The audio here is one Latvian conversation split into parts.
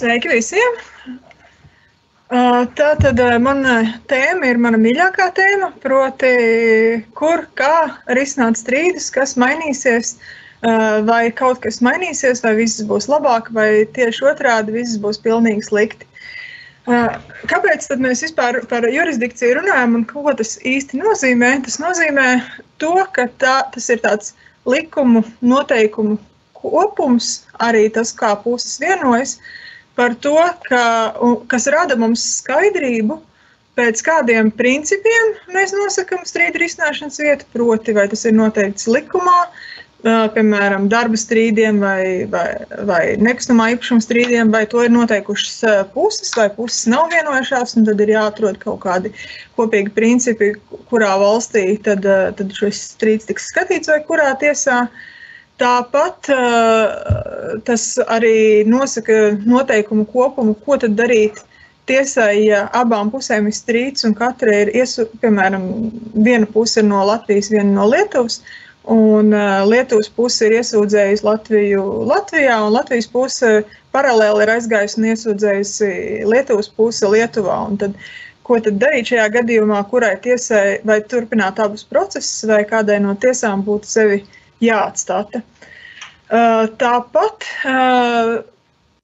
Sveiki visiem! Tā tad mana tēma ir mana mīļākā tēma, proti, kur, kā risināt strīdus, kas mainīsies, vai kaut kas mainīsies, vai viss būs labāk, vai tieši otrādi viss būs pilnīgi slikti. Kāpēc tad mēs vispār par jurisdikciju runājam un ko tas īsti nozīmē? Tas nozīmē to, ka tā, tas ir tāds likumu noteikumu kopums, arī tas, kā puses vienojas, uh, par to, ka, kas rada mums skaidrību, pēc kādiem principiem mēs nosakām strīdu risināšanas vietu, proti, vai tas ir noteikts likumā, piemēram, darba strīdiem vai, vai, vai nekustamā īpašuma strīdiem, vai to ir noteikušas puses, vai puses nav vienojušās, un tad ir jāatrod kaut kādi kopīgi principi, kurā valstī tad, tad šis strīds tiks skatīts vai kurā tiesā. Uh, Tāpat tas arī nosaka noteikumu kopumu, ko tad darīt tiesai, ja abām pusēm ir strīds un katra ir, iesu, piemēram, viena puse ir no Latvijas, viena no Lietuvas, un Lietuvas puse ir iesūdzējusi Latviju Latvijā, un Latvijas puse paralēli ir aizgājusi un iesūdzējusi Lietuvas puse Lietuvā. Un tad, ko tad darīt šajā gadījumā, kurai tiesai vai turpināt abus procesus, vai kādai no tiesām būtu sevi jāatstata. Uh, tāpat uh,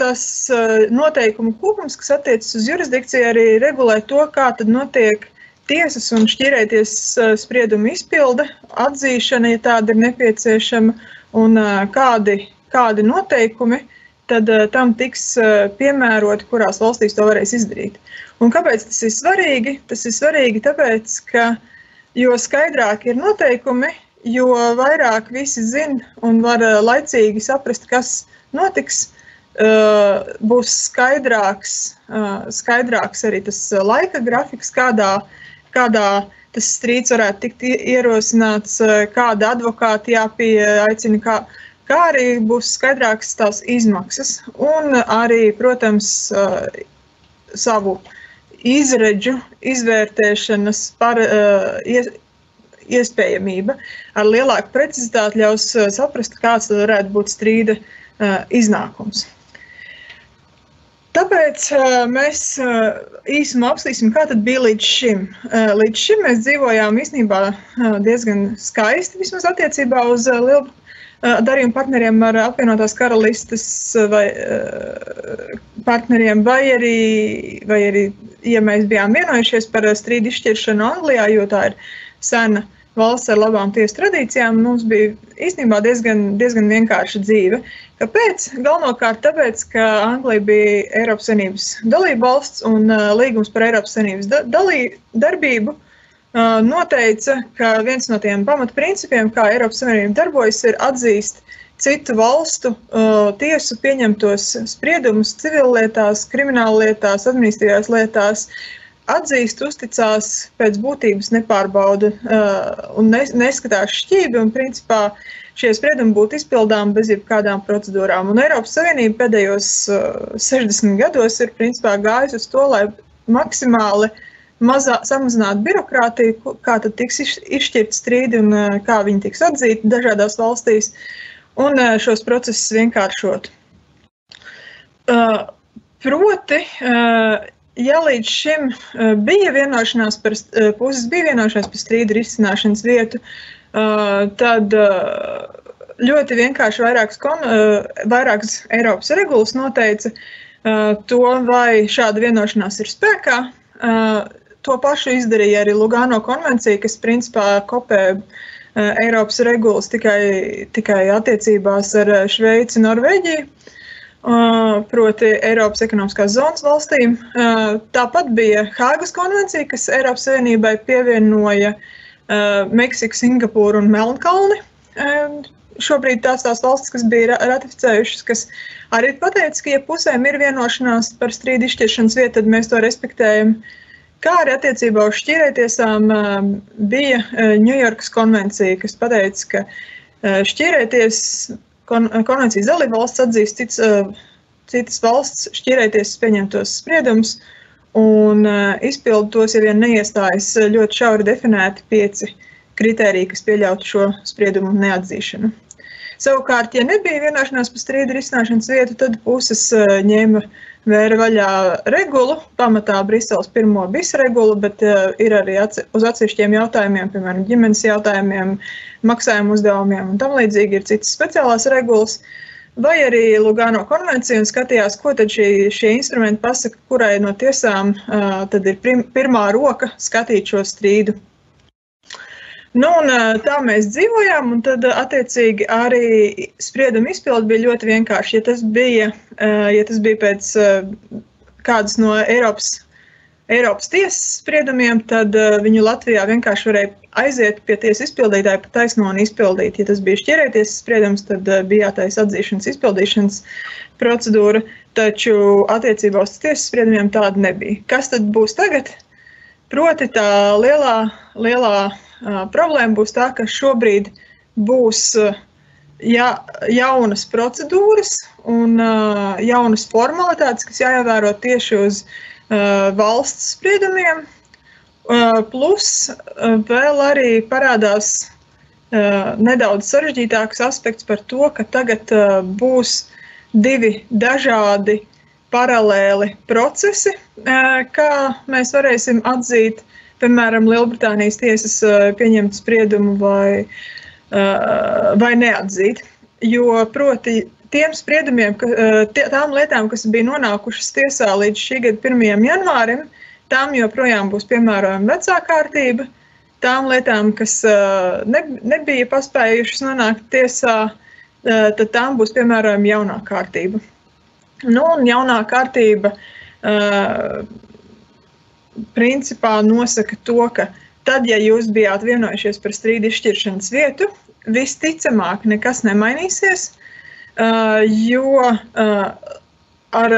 tas uh, noteikumu kopums, kas attiecas uz jurisdikciju, arī regulē to, kā notiek tiesas un šķirēties spriedumu izpilde, atzīšana, ja tāda ir nepieciešama, un kādi, kādi noteikumi tad tam tiks piemēroti, kurās valstīs to varēs izdarīt. Un kāpēc tas ir svarīgi? Tas ir svarīgi tāpēc, ka jo skaidrāk ir noteikumi, jo vairāk visi zina un var eh, laicīgi saprast, kas notiks, eh, būs skaidrāks, eh, skaidrāks arī tas laika grafiks, kādā, kādā tas strīds varētu tikt ierosināts, kāda advokāta jāpieaicina, kā, kā arī būs skaidrākas tās izmaksas. Un arī, protams, savu izredzu izvērtēšanas par, iespējamība ar lielāku precizitāti ļaus uh, saprast, kāds varētu būt strīda uh, iznākums. Tāpēc uh, mēs īsumā apskatīsim, kā tas bija līdz šim. Līdz šim mēs dzīvojām īstenībā diezgan skaisti, vismaz attiecībā uz lielu darījumu partneriem ar apvienotās karalistes vai partneriem, vai arī, vai arī, ja mēs bijām vienojušies par strīdu izšķiršanu Anglijā, jo tā ir sena valsts ar labām tiesu tradīcijām, mums bija īstenībā diezgan, diezgan vienkārša dzīve. Kāpēc? Galvenokārt tāpēc, ka Anglija bija Eiropas Savienības dalība valsts un uh, līgums par Eiropas Savienības da dalī, darbību uh, noteica, ka viens no tiem pamatprincipiem, kā Eiropas Savienība darbojas, ir atzīst citu valstu uh, tiesu pieņemtos spriedumus civillietās, krimināllietās, administratīvās lietās. Uh, atzīst, uzticās, pēc būtības nepārbauda uh, un nes, neskatās šķīvi. Un, principā, šie spriedumi būtu izpildāmi bez jebkādām procedūrām. Un Eiropas Savienība pēdējos uh, 60 gados ir principā gājusi uz to, lai maksimāli mazā, samazinātu birokrātiju, kā tad tiks izšķirt strīdi un uh, kā viņi tiks atzīti dažādās valstīs, un uh, šos procesus vienkāršot. Uh, proti, uh, ja līdz šim uh, bija vienošanās par, uh, puses bija vienošanās par strīdu risināšanas vietu, uh, tad ļoti vienkārši vairākas, kon, vairākas Eiropas regulas noteica to, vai šāda vienošanās ir spēkā. To pašu izdarīja arī Lugano konvencija, kas principā kopē Eiropas regulas tikai, tikai attiecībās ar Šveici un Norvēģiju proti Eiropas ekonomiskās zonas valstīm. Tāpat bija Hāgas konvencija, kas Eiropas Savienībai pievienoja Meksiku, Singapūru un Melnkalni. Šobrīd tās tās valstis, kas bija ratificējušas, kas arī pateica, ka, ja pusēm ir vienošanās par strīdu izšķiršanas vietu, tad mēs to respektējam. Kā arī attiecībā uz šķīrētiesām bija Ņujorkas konvencija, kas pateica, ka šķīrēties kon konvencijas dalība valsts atzīst cits, citas valsts šķirēties pieņemtos spriedumus un izpildu tos, ja vien neiestājas ļoti šauri definēti pieci kritēriji, kas pieļautu šo spriedumu neatzīšanu. Savukārt, ja nebija vienošanās par strīdu risināšanas vietu, tad puses ņēma vēra vaļā regulu, pamatā Briseles pirmo bisu regulu, bet uh, ir arī uz atsevišķiem jautājumiem, piemēram, ģimenes jautājumiem, maksājumu uzdevumiem un tam līdzīgi ir citas speciālās regulas. Vai arī Lugano konvencija un skatījās, ko tad šī, šie instrumenti pasaka, kurai no tiesām uh, tad ir prim, pirmā roka skatīt šo strīdu. Nu, un, tā mēs dzīvojām, un tad, attiecīgi, arī sprieduma izpilde bija ļoti vienkārša. Ja tas bija, ja tas bija pēc kādas no Eiropas, Eiropas tiesas spriedumiem, tad viņu Latvijā vienkārši varēja aiziet pie tiesas izpildītāja pa taisno un izpildīt. Ja tas bija šķirēties spriedums, tad bija jātaisa atzīšanas izpildīšanas procedūra, taču attiecībā uz tiesas spriedumiem tāda nebija. Kas tad būs tagad? Proti tā lielā, lielā Problēma būs tā, ka šobrīd būs ja, jaunas procedūras un jaunas formalitātes, kas jāievēro tieši uz valsts spriedumiem. Plus vēl arī parādās nedaudz sarežģītāks aspekts par to, ka tagad būs divi dažādi paralēli procesi, kā mēs varēsim atzīt piemēram, Lielbritānijas tiesas eh, pieņemt spriedumu vai, vai neatzīt. Jo, proti, tiem spriedumiem, tām lietām, kas bija nonākušas tiesā līdz šī gada 1. janvārim, tām joprojām būs piemērojama vecā kārtība. Tām lietām, kas ne, nebija paspējušas nonākt tiesā, tad tām būs piemērojama jaunā kārtība. Nu, un jaunā kārtība principā nosaka to, ka tad, ja jūs bijāt vienojušies par strīdu izšķiršanas vietu, visticamāk nekas nemainīsies, jo ar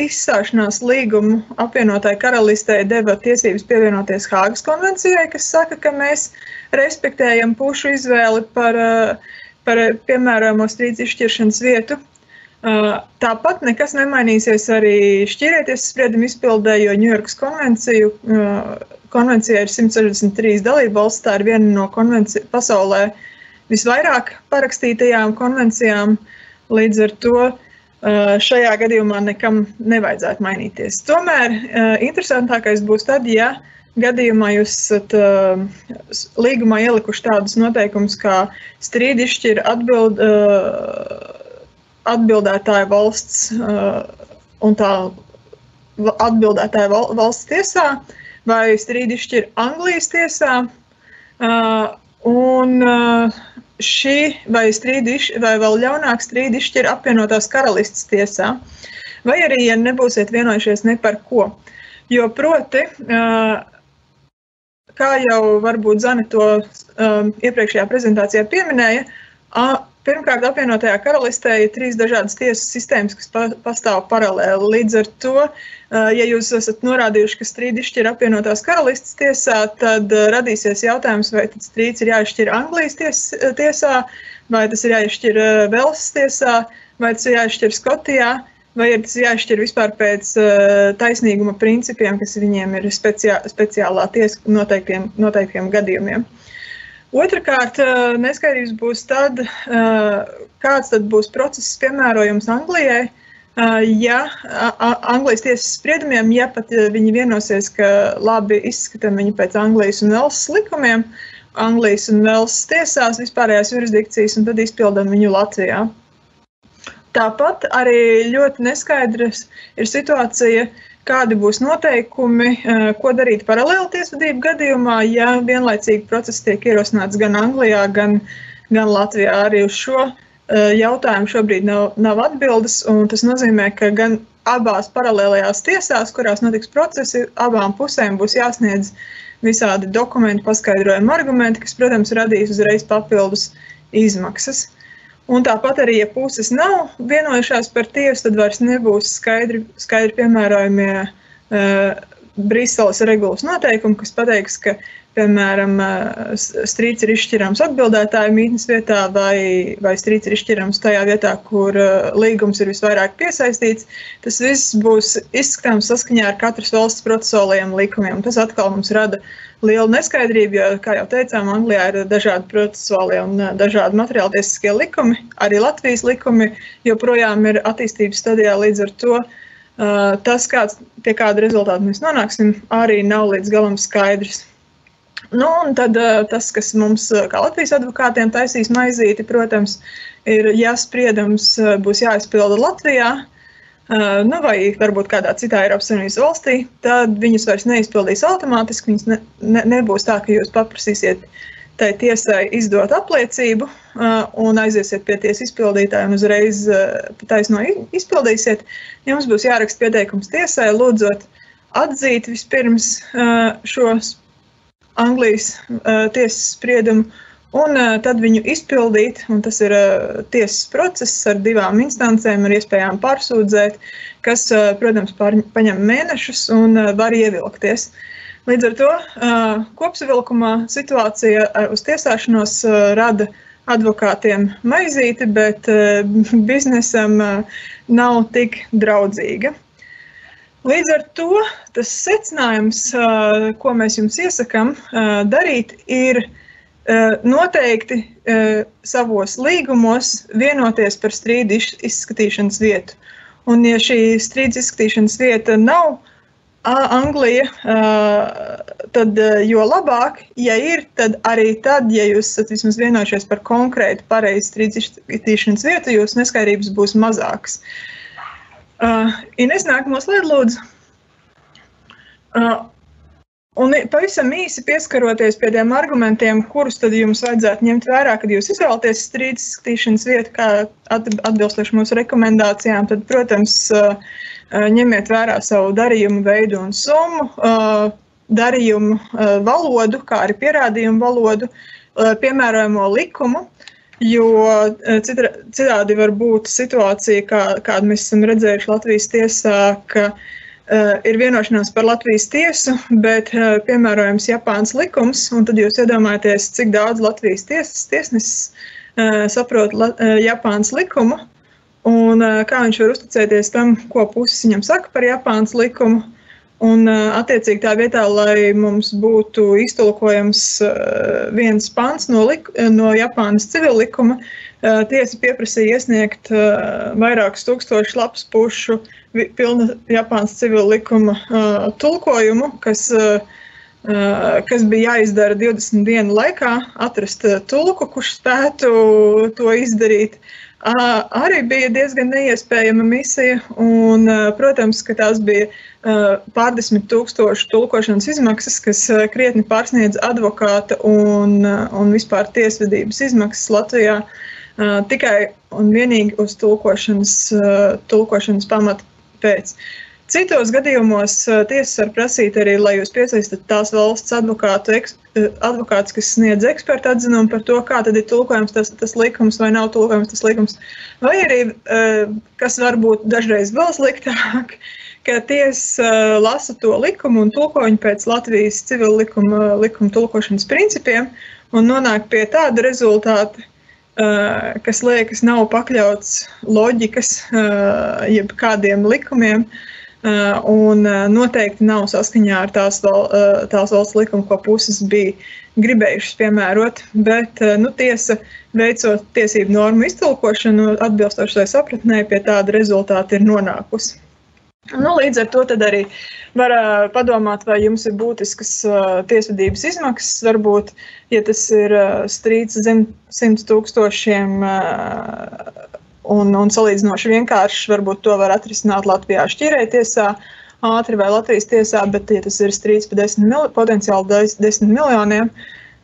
izstāšanās līgumu apvienotāji karalistē deva tiesības pievienoties Hāgas konvencijai, kas saka, ka mēs respektējam pušu izvēli par, par piemērojamo strīdus izšķiršanas vietu. Tāpat nekas nemainīsies arī šķirieties spriedumu izpildē, jo Ņujorkas konvencija ir 163 dalība valsts. Tā ir viena no pasaulē visvairāk parakstītajām konvencijām. Līdz ar to šajā gadījumā nekam nevajadzētu mainīties. Tomēr interesantākais būs tad, ja gadījumā jūs esat līgumā ielikuši tādus noteikumus, kā strīdi izšķir atbild atbildētāja valsts uh, un tā atbildētāja valsts tiesā vai strīdi izšķir Anglijas tiesā. Uh, un uh, šī vai strīdi, vai vēl ļaunāk strīdi izšķir apvienotās karalistas tiesā. Vai arī, ja nebūsiet vienojušies ne par ko. Jo proti, kā jau varbūt Zane to iepriekšējā prezentācijā pieminēja, Pirmkārt, apvienotajā karalistē ir trīs dažādas tiesu sistēmas, kas pa, pastāv paralēli. Līdz ar to, ja jūs esat norādījuši, ka strīdi izšķir apvienotās karalistes tiesā, tad radīsies jautājums, vai strīds ir jāizšķir Anglijas ties, tiesā, vai tas ir jāizšķir Velsas tiesā, vai tas ir jāizšķir Skotijā, vai ir tas jāizšķir vispār pēc taisnīguma principiem, kas viņiem ir speciā, speciālā tiesa noteiktiem, noteiktiem gadījumiem. Otrakārt, neskaidrības būs tad, kāds tad būs process piemērojums Anglijai. Ja Anglijas tiesas spriedumiem, ja pat viņi vienosies, ka labi izskatām viņu pēc Anglijas un Velsas likumiem, Anglijas un Velsas tiesās vispārējās jurisdikcijas, un tad izpildām viņu Latvijā. Tāpat arī ļoti neskaidrs ir situācija, uh, kādi būs noteikumi, eh, ko darīt paralēli tiesvedību gadījumā, ja vienlaicīgi process tiek ierosināts gan Anglijā, gan, gan Latvijā. Arī uz šo eh, jautājumu šobrīd nav, nav atbildes, un tas nozīmē, ka gan abās paralēlajās tiesās, kurās notiks procesi, abām pusēm būs jāsniedz visādi dokumenti, paskaidrojumi, argumenti, kas, protams, radīs uzreiz papildus izmaksas. Un tāpat arī, ja puses nav vienojušās par tiesu, tad vairs nebūs skaidri, skaidri piemērojamie uh, Briseles regulas noteikumi, kas pateiks, ka, piemēram, uh, strīds ir izšķirams atbildētāja mītnes vietā vai, vai strīds ir izšķirams tajā vietā, kur uh, līgums ir visvairāk piesaistīts. Tas viss būs izskatāms saskaņā ar katras valsts procesuālajiem likumiem. Tas atkal mums rada uh, liela neskaidrība, jo, kā jau teicām, Anglijā ir dažādi procesuālie un dažādi materiāltiesiskie likumi. Arī Latvijas likumi joprojām ir attīstības stadijā līdz ar to. tas, kāds, pie kāda rezultāta mēs nonāksim, arī nav līdz galam skaidrs. Nu, un tad tas, kas mums, kā Latvijas advokātiem, taisīs maizīti, protams, ir, ja spriedums būs jāizpilda Latvijā, nu, vai varbūt kādā citā Eiropas Savienības valstī, tad viņus vairs neizpildīs automātiski. Viņus ne, ne, nebūs tā, ka jūs paprasīsiet tai tiesai izdot apliecību un aiziesiet pie tiesas izpildītāja un uzreiz taisno izpildīsiet. Jums būs jāraksta pieteikums tiesai, lūdzot atzīt vispirms šos Anglijas tiesas spriedumu un uh, tad viņu izpildīt. Tas ir uh, tiesas process ar divām instancēm, ar iespējām pārsūdzēt, kas, uh, protams, paņem mēnešus un var ievilkties. Līdz ar to kopsavilkumā situācija uz tiesāšanos rada advokātiem maizīti, bet biznesam nav tik draudzīga. Līdz ar to tas secinājums, ko mēs jums iesakām darīt, ir Eh, noteikti savos līgumos vienoties par strīdu izskatīšanas vietu. Un, ja šī strīdus izskatīšanas vieta nav Anglija, tad jo labāk, ja ir, tad arī tad, ja jūs esat vismaz vienojušies par konkrētu pareizu strīdus izskatīšanas vietu, jūsu neskaidrības būs mazākas. Ines, nākamo slēdzu, lūdzu. Un pavisam īsi pieskaroties pie tiem argumentiem, kurus tad jums vajadzētu ņemt vērā, kad jūs izvēlaties strīdus izskatīšanas vietu, kā atbilstoši mūsu rekomendācijām, tad, protams, ņemiet vērā savu darījumu veidu un summu, darījumu valodu, kā arī pierādījumu valodu, piemērojamo likumu. Jo citādi var būt situācija, kā, kādu mēs esam redzējuši Latvijas tiesā, ka Uh, ir vienošanās par Latvijas tiesu, bet uh, piemērojams Japānas likums. Tad jūs iedomājaties, cik daudz Latvijas tiesas tiesnesis uh, saprot Japānas likumu un kā viņš var uzticēties tam, ko puses viņam saka par Japānas likumu. Un, attiecīgi, tā vietā, lai mums būtu iztulkojams viens pants no, no Japānas civil likuma, tiesa pieprasīja iesniegt vairākus tūkstošus lapas pušu pilna Japānas civil likuma tulkojumu, kas, kas bija jāizdara 20 dienu laikā, atrast tulku, kurš spētu to izdarīt arī bija diezgan neiespējama misija. Un, protams, ka tās bija pārdesmit tūkstošu tulkošanas izmaksas, kas krietni pārsniedz advokāta un, un vispār tiesvedības izmaksas Latvijā. Tikai un vienīgi uz tulkošanas, tulkošanas pamata pēc. Citos gadījumos tiesas var prasīt arī, lai jūs piesaistat tās valsts advokātu, eks, advokāts, kas sniedz ekspertu atzinumu par to, kā tad ir tulkojams tas, tas likums vai nav tulkojams tas likums. Vai arī, kas var būt dažreiz vēl sliktāk, ka tiesa lasa to likumu un tulko viņu pēc Latvijas civil likuma, likuma tulkošanas principiem un nonāk pie tāda rezultāta, kas liekas nav pakļauts loģikas, jeb kādiem likumiem. Un noteikti nav saskaņā ar tās, val, tās valsts likumu, ko puses bija gribējušas piemērot. Bet nu, tiesa, veicot tiesību normu iztulkošanu, atbilstoši tai sapratnē, pie tāda rezultāta ir nonākusi. Nu, līdz ar to arī var uh, padomāt, vai jums ir būtiskas uh, tiesvedības izmaksas. Varbūt, ja tas ir uh, strīds zem 100 tūkstošiem un, un salīdzinoši vienkāršs, varbūt to var atrisināt Latvijā šķirētiesā ātri vai Latvijas tiesā, bet, ja tas ir strīds par 10 mil, potenciāli 10 miljoniem,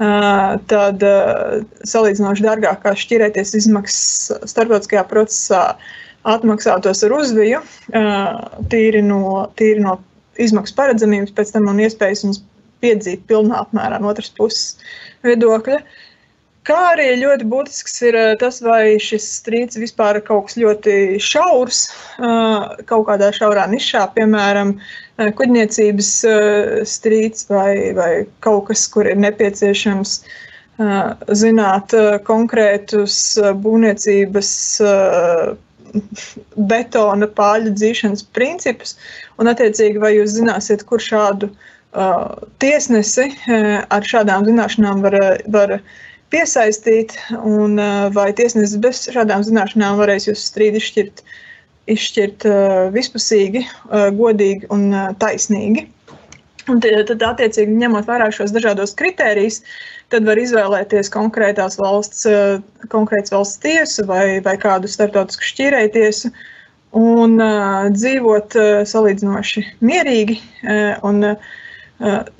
tad salīdzinoši dārgākās šķirēties izmaksas starptautiskajā procesā atmaksātos ar uzviju, tīri no, tīri no izmaksu paredzamības, pēc tam un iespējas mums piedzīt pilnā apmērā no otras puses viedokļa. Kā arī ļoti būtisks ir tas, vai šis strīds vispār ir kaut kas ļoti šaurs, kaut kādā šaurā nišā, piemēram, kuģniecības strīds vai, vai kaut kas, kur ir nepieciešams zināt konkrētus būvniecības betona pāļu dzīšanas principus, un attiecīgi vai jūs zināsiet, kur šādu uh, tiesnesi uh, ar šādām zināšanām var, var piesaistīt, un uh, vai tiesnesis bez šādām zināšanām varēs jūs strīdu izšķirt, izšķirt vispusīgi, godīgi un taisnīgi. Un tad, attiecīgi, ņemot vērā šos dažādos kritērijus, tad var izvēlēties konkrētās valsts, konkrētas valsts tiesu vai, vai kādu starptautisku šķīrēju tiesu un uh, dzīvot uh, salīdzinoši mierīgi uh, un uh,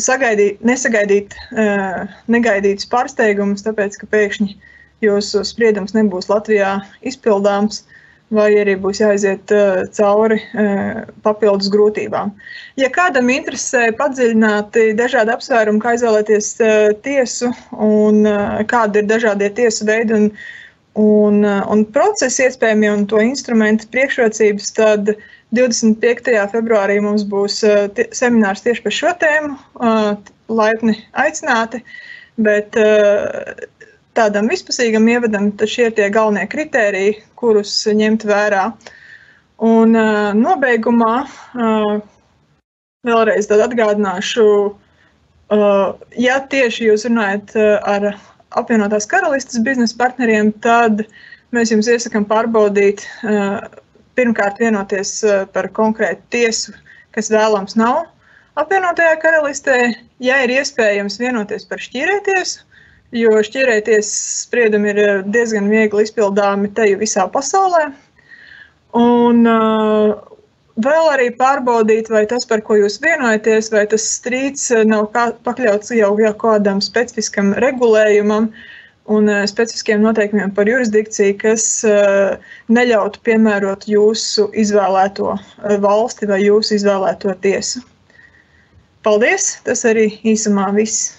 sagaidīt, nesagaidīt uh, negaidītus pārsteigumus, tāpēc, ka pēkšņi jūsu spriedums nebūs Latvijā izpildāms. Uh, vai arī būs jāiziet uh, cauri uh, papildus grūtībām. Ja kādam interesē padziļināti dažādi apsvērumi, kā izvēlēties uh, tiesu un kādi ir dažādie tiesu veidi un, un, un procesi iespējami un to instrumentu priekšrocības, tad 25. februārī mums būs seminārs tieši par šo tēmu. Laipni aicināti, bet tādam vispusīgam ievadam, tad šie ir tie galvenie kritēriji, kurus ņemt vērā. Un nobeigumā vēlreiz atgādināšu, ja tieši jūs runājat ar apvienotās karalistes biznesa partneriem, tad mēs jums iesakām pārbaudīt, pirmkārt vienoties par konkrētu tiesu, kas vēlams nav apvienotajā karalistē, ja ir iespējams vienoties par šķīrētiesu, jo šķirēties spriedumi ir eh, diezgan viegli izpildāmi te visā pasaulē. Un uh, vēl arī pārbaudīt, vai tas, par ko jūs vienojaties, vai tas strīds eh, nav kā, pakļauts jau, jau kādam specifiskam regulējumam un uh, specifiskiem noteikumiem par jurisdikciju, kas uh, neļautu piemērot jūsu izvēlēto valsti vai jūsu izvēlēto tiesu. Paldies! Tas arī īsumā viss.